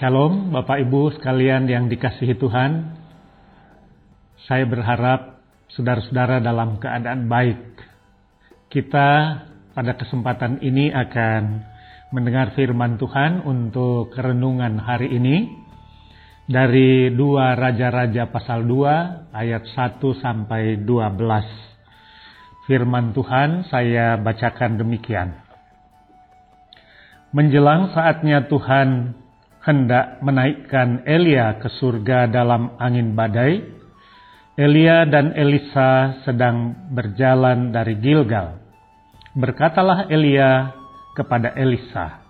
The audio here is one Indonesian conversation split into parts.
Shalom Bapak Ibu sekalian yang dikasihi Tuhan. Saya berharap saudara-saudara dalam keadaan baik. Kita pada kesempatan ini akan mendengar firman Tuhan untuk renungan hari ini dari dua Raja-Raja pasal 2 ayat 1 sampai 12. Firman Tuhan saya bacakan demikian. Menjelang saatnya Tuhan hendak menaikkan Elia ke surga dalam angin badai, Elia dan Elisa sedang berjalan dari Gilgal. Berkatalah Elia kepada Elisa,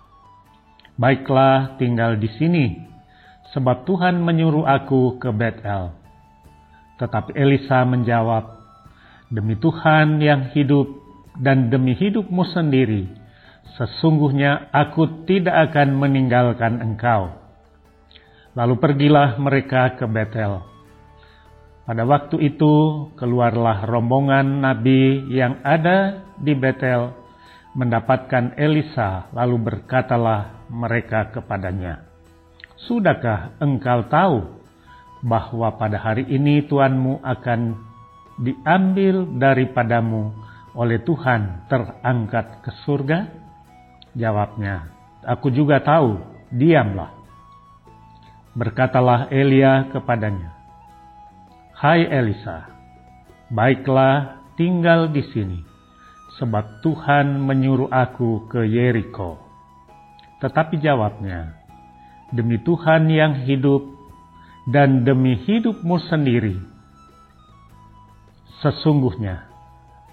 "Baiklah, tinggal di sini, sebab Tuhan menyuruh aku ke Betel." Tetapi Elisa menjawab, "Demi Tuhan yang hidup dan demi hidupmu sendiri, Sesungguhnya aku tidak akan meninggalkan engkau. Lalu pergilah mereka ke Betel. Pada waktu itu keluarlah rombongan nabi yang ada di Betel mendapatkan Elisa lalu berkatalah mereka kepadanya, Sudahkah engkau tahu bahwa pada hari ini Tuanmu akan diambil daripadamu oleh Tuhan terangkat ke surga? Jawabnya, aku juga tahu, diamlah. Berkatalah Elia kepadanya, Hai Elisa, baiklah tinggal di sini, sebab Tuhan menyuruh aku ke Yeriko. Tetapi jawabnya, demi Tuhan yang hidup dan demi hidupmu sendiri, sesungguhnya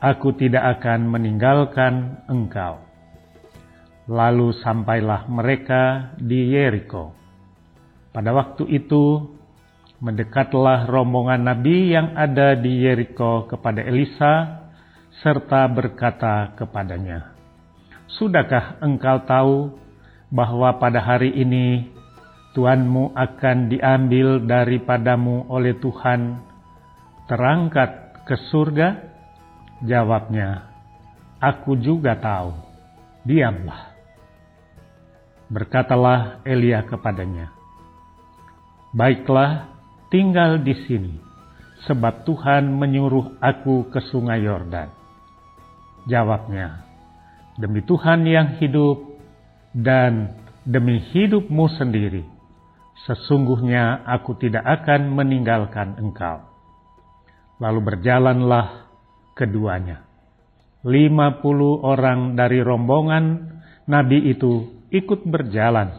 aku tidak akan meninggalkan engkau. Lalu sampailah mereka di Yeriko. Pada waktu itu, mendekatlah rombongan nabi yang ada di Yeriko kepada Elisa, serta berkata kepadanya, Sudahkah engkau tahu bahwa pada hari ini Tuanmu akan diambil daripadamu oleh Tuhan, terangkat ke surga? Jawabnya, Aku juga tahu. Diamlah. Berkatalah Elia kepadanya, Baiklah, tinggal di sini, sebab Tuhan menyuruh aku ke sungai Yordan. Jawabnya, Demi Tuhan yang hidup dan demi hidupmu sendiri, sesungguhnya aku tidak akan meninggalkan engkau. Lalu berjalanlah keduanya. Lima puluh orang dari rombongan nabi itu ikut berjalan,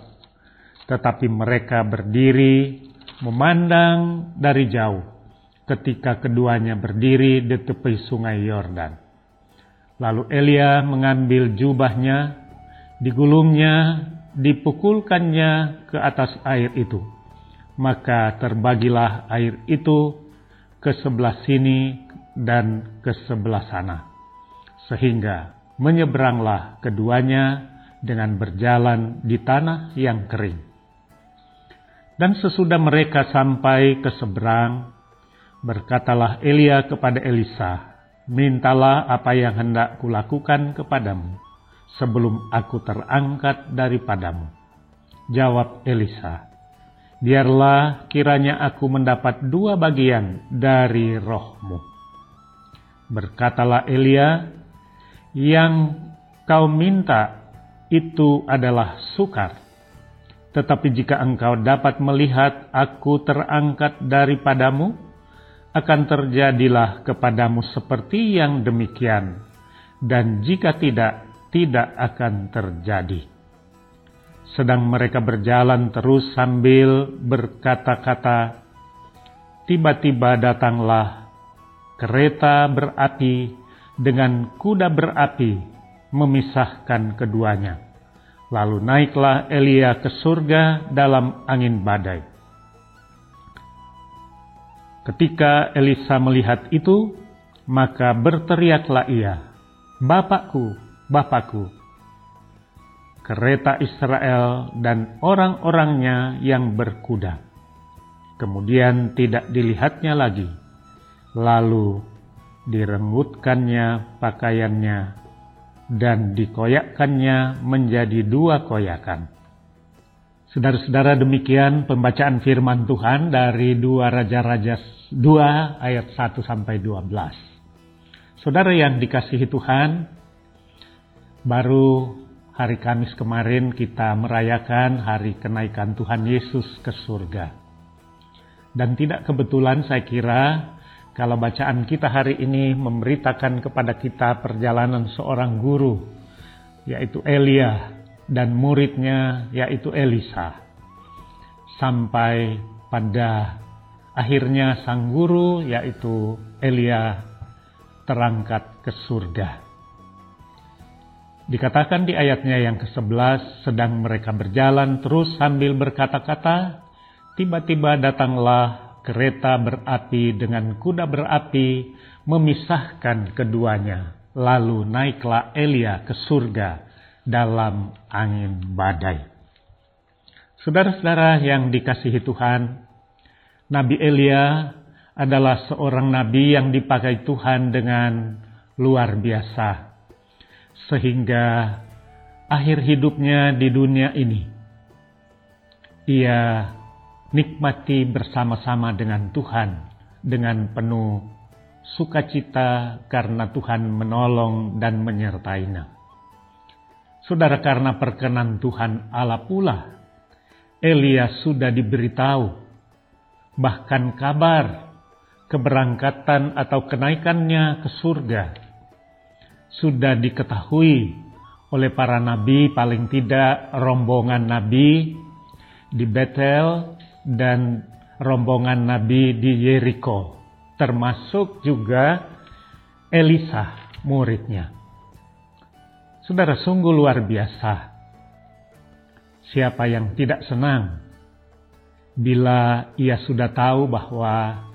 tetapi mereka berdiri memandang dari jauh ketika keduanya berdiri di tepi sungai Yordan. Lalu Elia mengambil jubahnya, digulungnya, dipukulkannya ke atas air itu. Maka terbagilah air itu ke sebelah sini dan ke sebelah sana. Sehingga menyeberanglah keduanya dengan berjalan di tanah yang kering. Dan sesudah mereka sampai ke seberang, berkatalah Elia kepada Elisa, Mintalah apa yang hendak kulakukan kepadamu, sebelum aku terangkat daripadamu. Jawab Elisa, Biarlah kiranya aku mendapat dua bagian dari rohmu. Berkatalah Elia, yang kau minta itu adalah sukar. Tetapi jika engkau dapat melihat aku terangkat daripadamu, akan terjadilah kepadamu seperti yang demikian. Dan jika tidak, tidak akan terjadi. Sedang mereka berjalan terus sambil berkata-kata, tiba-tiba datanglah kereta berapi dengan kuda berapi memisahkan keduanya. Lalu naiklah Elia ke surga dalam angin badai. Ketika Elisa melihat itu, maka berteriaklah ia, Bapakku, Bapakku. Kereta Israel dan orang-orangnya yang berkuda. Kemudian tidak dilihatnya lagi. Lalu direnggutkannya pakaiannya dan dikoyakkannya menjadi dua koyakan. Saudara-saudara demikian pembacaan firman Tuhan dari dua Raja-Raja 2 ayat 1 sampai 12. Saudara yang dikasihi Tuhan, baru hari Kamis kemarin kita merayakan hari kenaikan Tuhan Yesus ke surga. Dan tidak kebetulan saya kira kalau bacaan kita hari ini memberitakan kepada kita perjalanan seorang guru, yaitu Elia, dan muridnya yaitu Elisa. Sampai pada akhirnya sang guru yaitu Elia terangkat ke surga. Dikatakan di ayatnya yang ke-11, sedang mereka berjalan terus sambil berkata-kata, tiba-tiba datanglah kereta berapi dengan kuda berapi memisahkan keduanya. Lalu naiklah Elia ke surga dalam angin badai. Saudara-saudara yang dikasihi Tuhan, Nabi Elia adalah seorang nabi yang dipakai Tuhan dengan luar biasa. Sehingga akhir hidupnya di dunia ini, ia nikmati bersama-sama dengan Tuhan dengan penuh sukacita karena Tuhan menolong dan menyertainya. Saudara karena perkenan Tuhan Allah pula, Elia sudah diberitahu, bahkan kabar keberangkatan atau kenaikannya ke surga sudah diketahui oleh para nabi, paling tidak rombongan nabi di Betel dan rombongan nabi di Yeriko, termasuk juga Elisa muridnya. Saudara sungguh luar biasa. Siapa yang tidak senang bila ia sudah tahu bahwa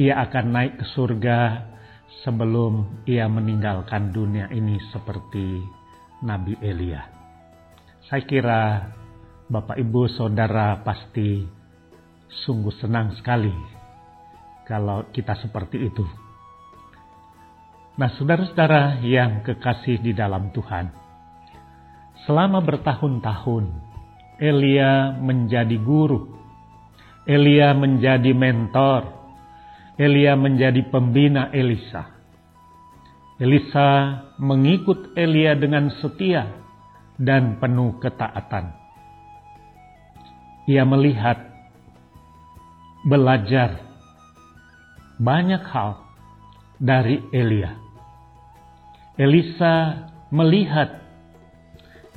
ia akan naik ke surga sebelum ia meninggalkan dunia ini seperti Nabi Elia. Saya kira Bapak Ibu Saudara pasti sungguh senang sekali kalau kita seperti itu. Nah, saudara-saudara yang kekasih di dalam Tuhan, selama bertahun-tahun Elia menjadi guru, Elia menjadi mentor, Elia menjadi pembina Elisa. Elisa mengikut Elia dengan setia dan penuh ketaatan. Ia melihat, belajar banyak hal dari Elia. Elisa melihat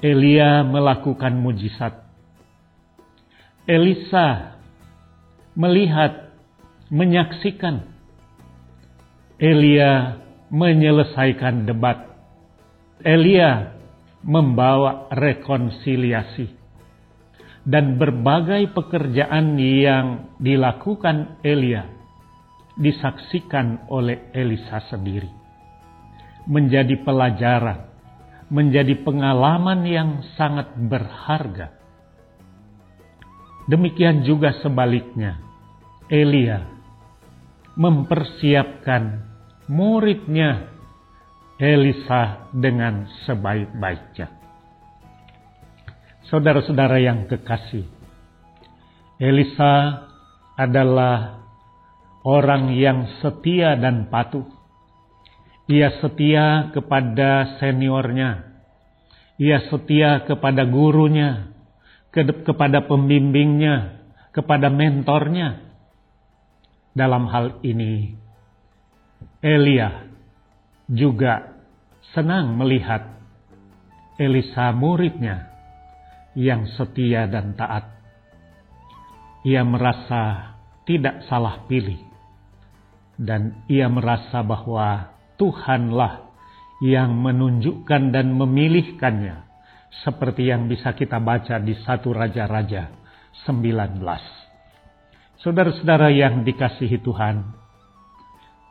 Elia melakukan mujizat. Elisa melihat, menyaksikan Elia menyelesaikan debat. Elia membawa rekonsiliasi. Dan berbagai pekerjaan yang dilakukan Elia disaksikan oleh Elisa sendiri menjadi pelajaran, menjadi pengalaman yang sangat berharga. Demikian juga sebaliknya, Elia mempersiapkan muridnya Elisa dengan sebaik-baiknya. Saudara-saudara yang kekasih, Elisa adalah orang yang setia dan patuh ia setia kepada seniornya. Ia setia kepada gurunya, kepada pembimbingnya, kepada mentornya. Dalam hal ini, Elia juga senang melihat Elisa muridnya yang setia dan taat. Ia merasa tidak salah pilih dan ia merasa bahwa Tuhanlah yang menunjukkan dan memilihkannya. Seperti yang bisa kita baca di satu Raja-Raja 19. Saudara-saudara yang dikasihi Tuhan,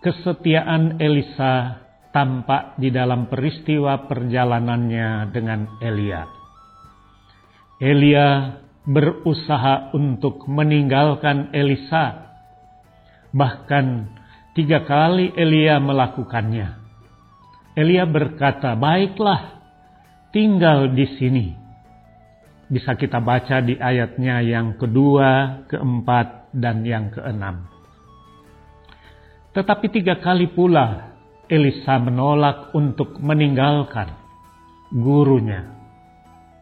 kesetiaan Elisa tampak di dalam peristiwa perjalanannya dengan Elia. Elia berusaha untuk meninggalkan Elisa, bahkan Tiga kali Elia melakukannya. Elia berkata, "Baiklah, tinggal di sini." bisa kita baca di ayatnya yang kedua, keempat, dan yang keenam. Tetapi tiga kali pula Elisa menolak untuk meninggalkan gurunya,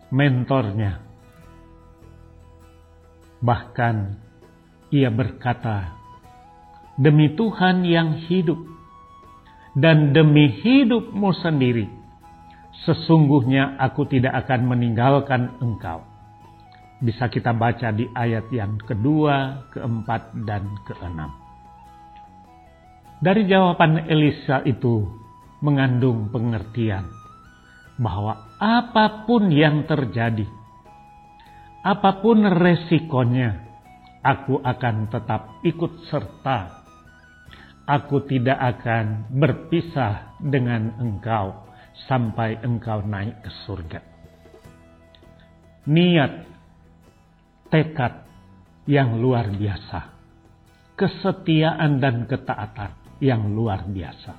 mentornya. Bahkan ia berkata, Demi Tuhan yang hidup, dan demi hidupmu sendiri, sesungguhnya aku tidak akan meninggalkan engkau. Bisa kita baca di ayat yang kedua, keempat, dan keenam. Dari jawaban Elisa itu mengandung pengertian bahwa apa pun yang terjadi, apa pun resikonya, aku akan tetap ikut serta. Aku tidak akan berpisah dengan engkau sampai engkau naik ke surga. Niat, tekad yang luar biasa, kesetiaan dan ketaatan yang luar biasa.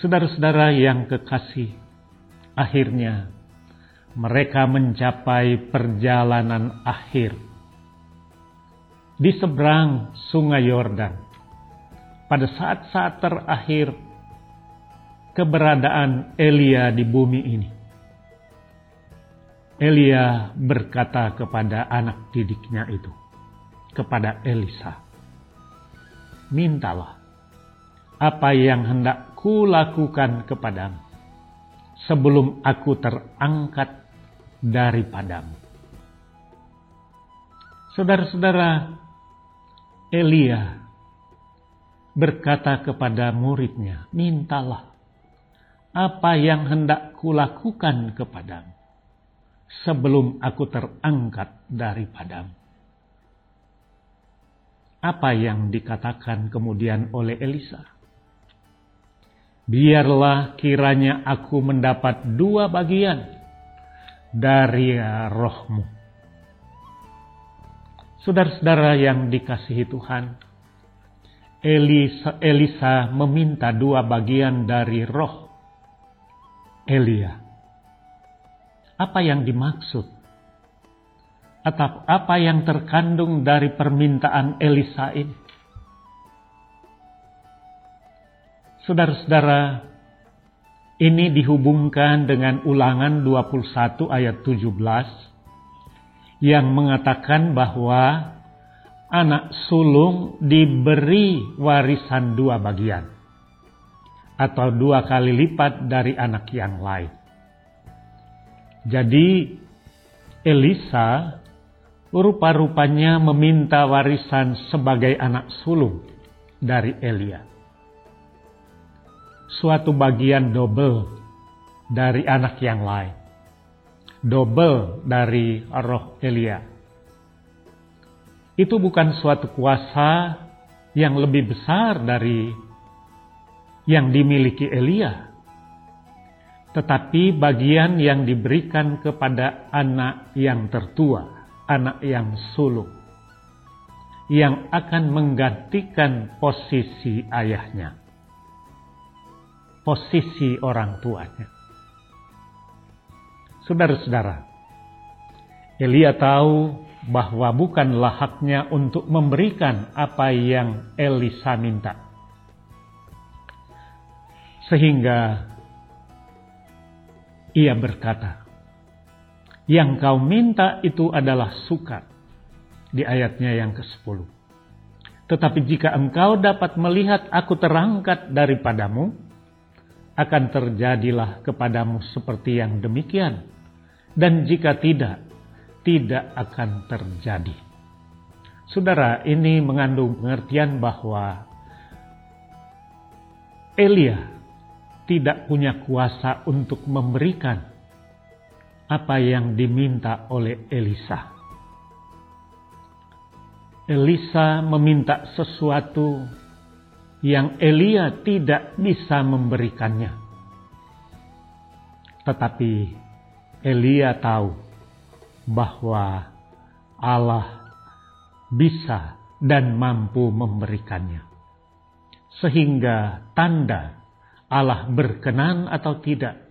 Saudara-saudara yang kekasih, akhirnya mereka mencapai perjalanan akhir di seberang Sungai Yordan. Pada saat-saat terakhir keberadaan Elia di bumi ini. Elia berkata kepada anak didiknya itu, kepada Elisa, mintalah apa yang hendak kulakukan kepadamu sebelum aku terangkat daripadamu. Saudara-saudara, Elia berkata kepada muridnya, mintalah apa yang hendak kulakukan kepadamu sebelum aku terangkat daripadamu. Apa yang dikatakan kemudian oleh Elisa? Biarlah kiranya aku mendapat dua bagian dari rohmu. Saudara-saudara yang dikasihi Tuhan, Elisa, Elisa meminta dua bagian dari roh Elia. Apa yang dimaksud atau apa yang terkandung dari permintaan Elisa ini. Saudara-saudara, ini dihubungkan dengan ulangan 21 ayat 17 yang mengatakan bahwa anak sulung diberi warisan dua bagian atau dua kali lipat dari anak yang lain. Jadi Elisa rupa-rupanya meminta warisan sebagai anak sulung dari Elia. Suatu bagian double dari anak yang lain. Double dari roh Elia. Itu bukan suatu kuasa yang lebih besar dari yang dimiliki Elia. Tetapi bagian yang diberikan kepada anak yang tertua anak yang sulung yang akan menggantikan posisi ayahnya, posisi orang tuanya. Saudara-saudara, Elia tahu bahwa bukanlah haknya untuk memberikan apa yang Elisa minta. Sehingga ia berkata, yang kau minta itu adalah suka. Di ayatnya yang ke-10. Tetapi jika engkau dapat melihat aku terangkat daripadamu, akan terjadilah kepadamu seperti yang demikian. Dan jika tidak, tidak akan terjadi. Saudara, ini mengandung pengertian bahwa Elia tidak punya kuasa untuk memberikan apa yang diminta oleh Elisa. Elisa meminta sesuatu yang Elia tidak bisa memberikannya. Tetapi Elia tahu bahwa Allah bisa dan mampu memberikannya. Sehingga tanda Allah berkenan atau tidak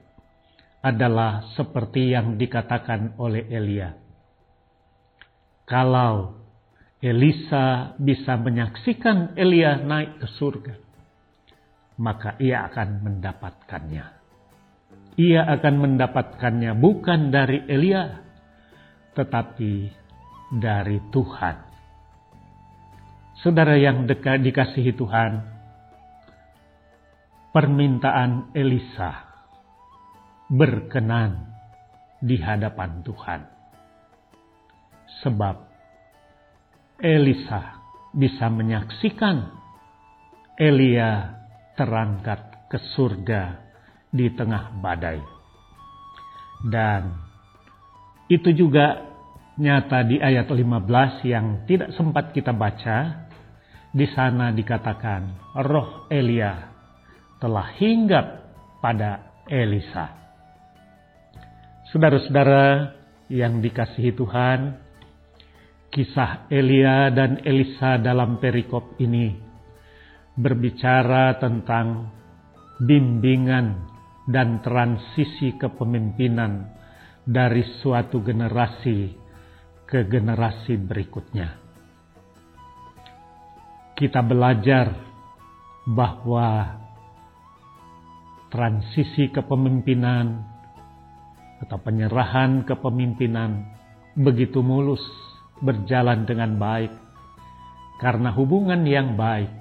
adalah seperti yang dikatakan oleh Elia. Kalau Elisa bisa menyaksikan Elia naik ke surga, maka ia akan mendapatkannya. Ia akan mendapatkannya bukan dari Elia, tetapi dari Tuhan. Saudara yang dekat dikasihi Tuhan, permintaan Elisa berkenan di hadapan Tuhan. Sebab Elisa bisa menyaksikan Elia terangkat ke surga di tengah badai. Dan itu juga nyata di ayat 15 yang tidak sempat kita baca. Di sana dikatakan roh Elia telah hinggap pada Elisa. Saudara-saudara yang dikasihi Tuhan, kisah Elia dan Elisa dalam perikop ini berbicara tentang bimbingan dan transisi kepemimpinan dari suatu generasi ke generasi berikutnya. Kita belajar bahwa transisi kepemimpinan atau penyerahan kepemimpinan begitu mulus berjalan dengan baik karena hubungan yang baik,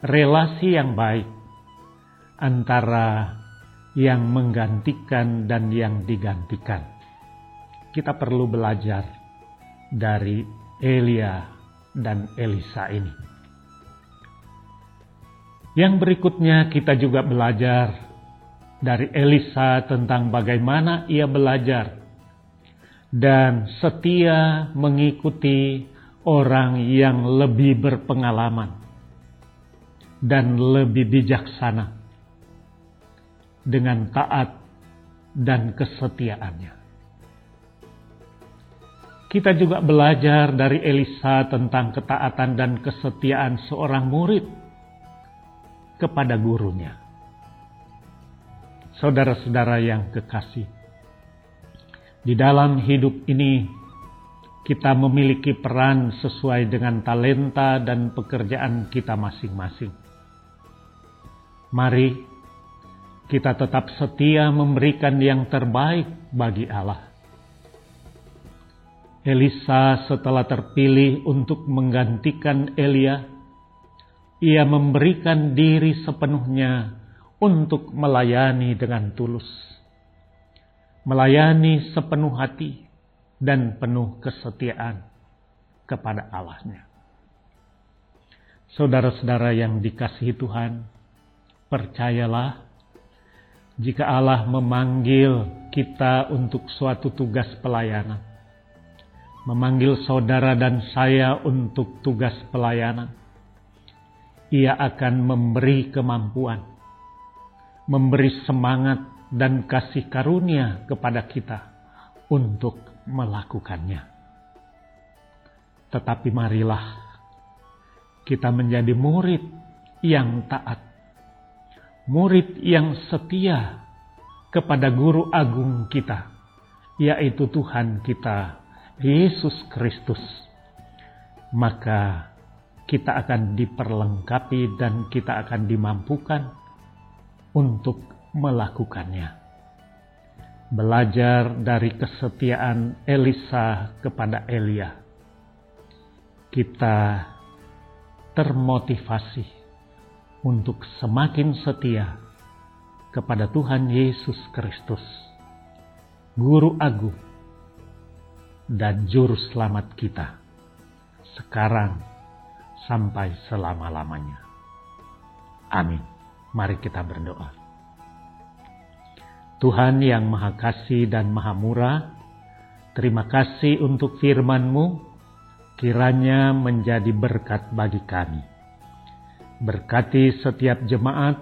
relasi yang baik antara yang menggantikan dan yang digantikan. Kita perlu belajar dari Elia dan Elisa ini. Yang berikutnya kita juga belajar dari Elisa tentang bagaimana ia belajar dan setia mengikuti orang yang lebih berpengalaman dan lebih bijaksana dengan taat dan kesetiaannya. Kita juga belajar dari Elisa tentang ketaatan dan kesetiaan seorang murid kepada gurunya saudara-saudara yang kekasih. Di dalam hidup ini, kita memiliki peran sesuai dengan talenta dan pekerjaan kita masing-masing. Mari kita tetap setia memberikan yang terbaik bagi Allah. Elisa setelah terpilih untuk menggantikan Elia, ia memberikan diri sepenuhnya untuk melayani dengan tulus, melayani sepenuh hati dan penuh kesetiaan kepada Allahnya. Saudara-saudara yang dikasihi Tuhan, percayalah jika Allah memanggil kita untuk suatu tugas pelayanan, memanggil saudara dan saya untuk tugas pelayanan, Ia akan memberi kemampuan memberi semangat dan kasih karunia kepada kita untuk melakukannya. Tetapi marilah kita menjadi murid yang taat, murid yang setia kepada guru agung kita, yaitu Tuhan kita, Yesus Kristus. Maka kita akan diperlengkapi dan kita akan dimampukan untuk melakukannya. Belajar dari kesetiaan Elisa kepada Elia, kita termotivasi untuk semakin setia kepada Tuhan Yesus Kristus, Guru Agung dan Juru Selamat kita, sekarang sampai selama-lamanya. Amin. Mari kita berdoa. Tuhan yang Maha Kasih dan Maha Murah, terima kasih untuk firman-Mu, kiranya menjadi berkat bagi kami. Berkati setiap jemaat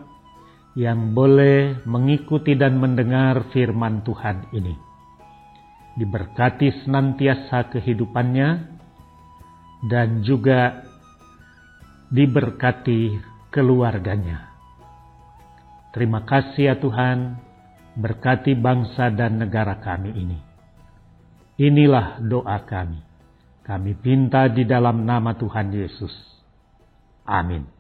yang boleh mengikuti dan mendengar firman Tuhan ini. Diberkati senantiasa kehidupannya dan juga diberkati keluarganya Terima kasih ya Tuhan, berkati bangsa dan negara kami ini. Inilah doa kami. Kami pinta di dalam nama Tuhan Yesus. Amin.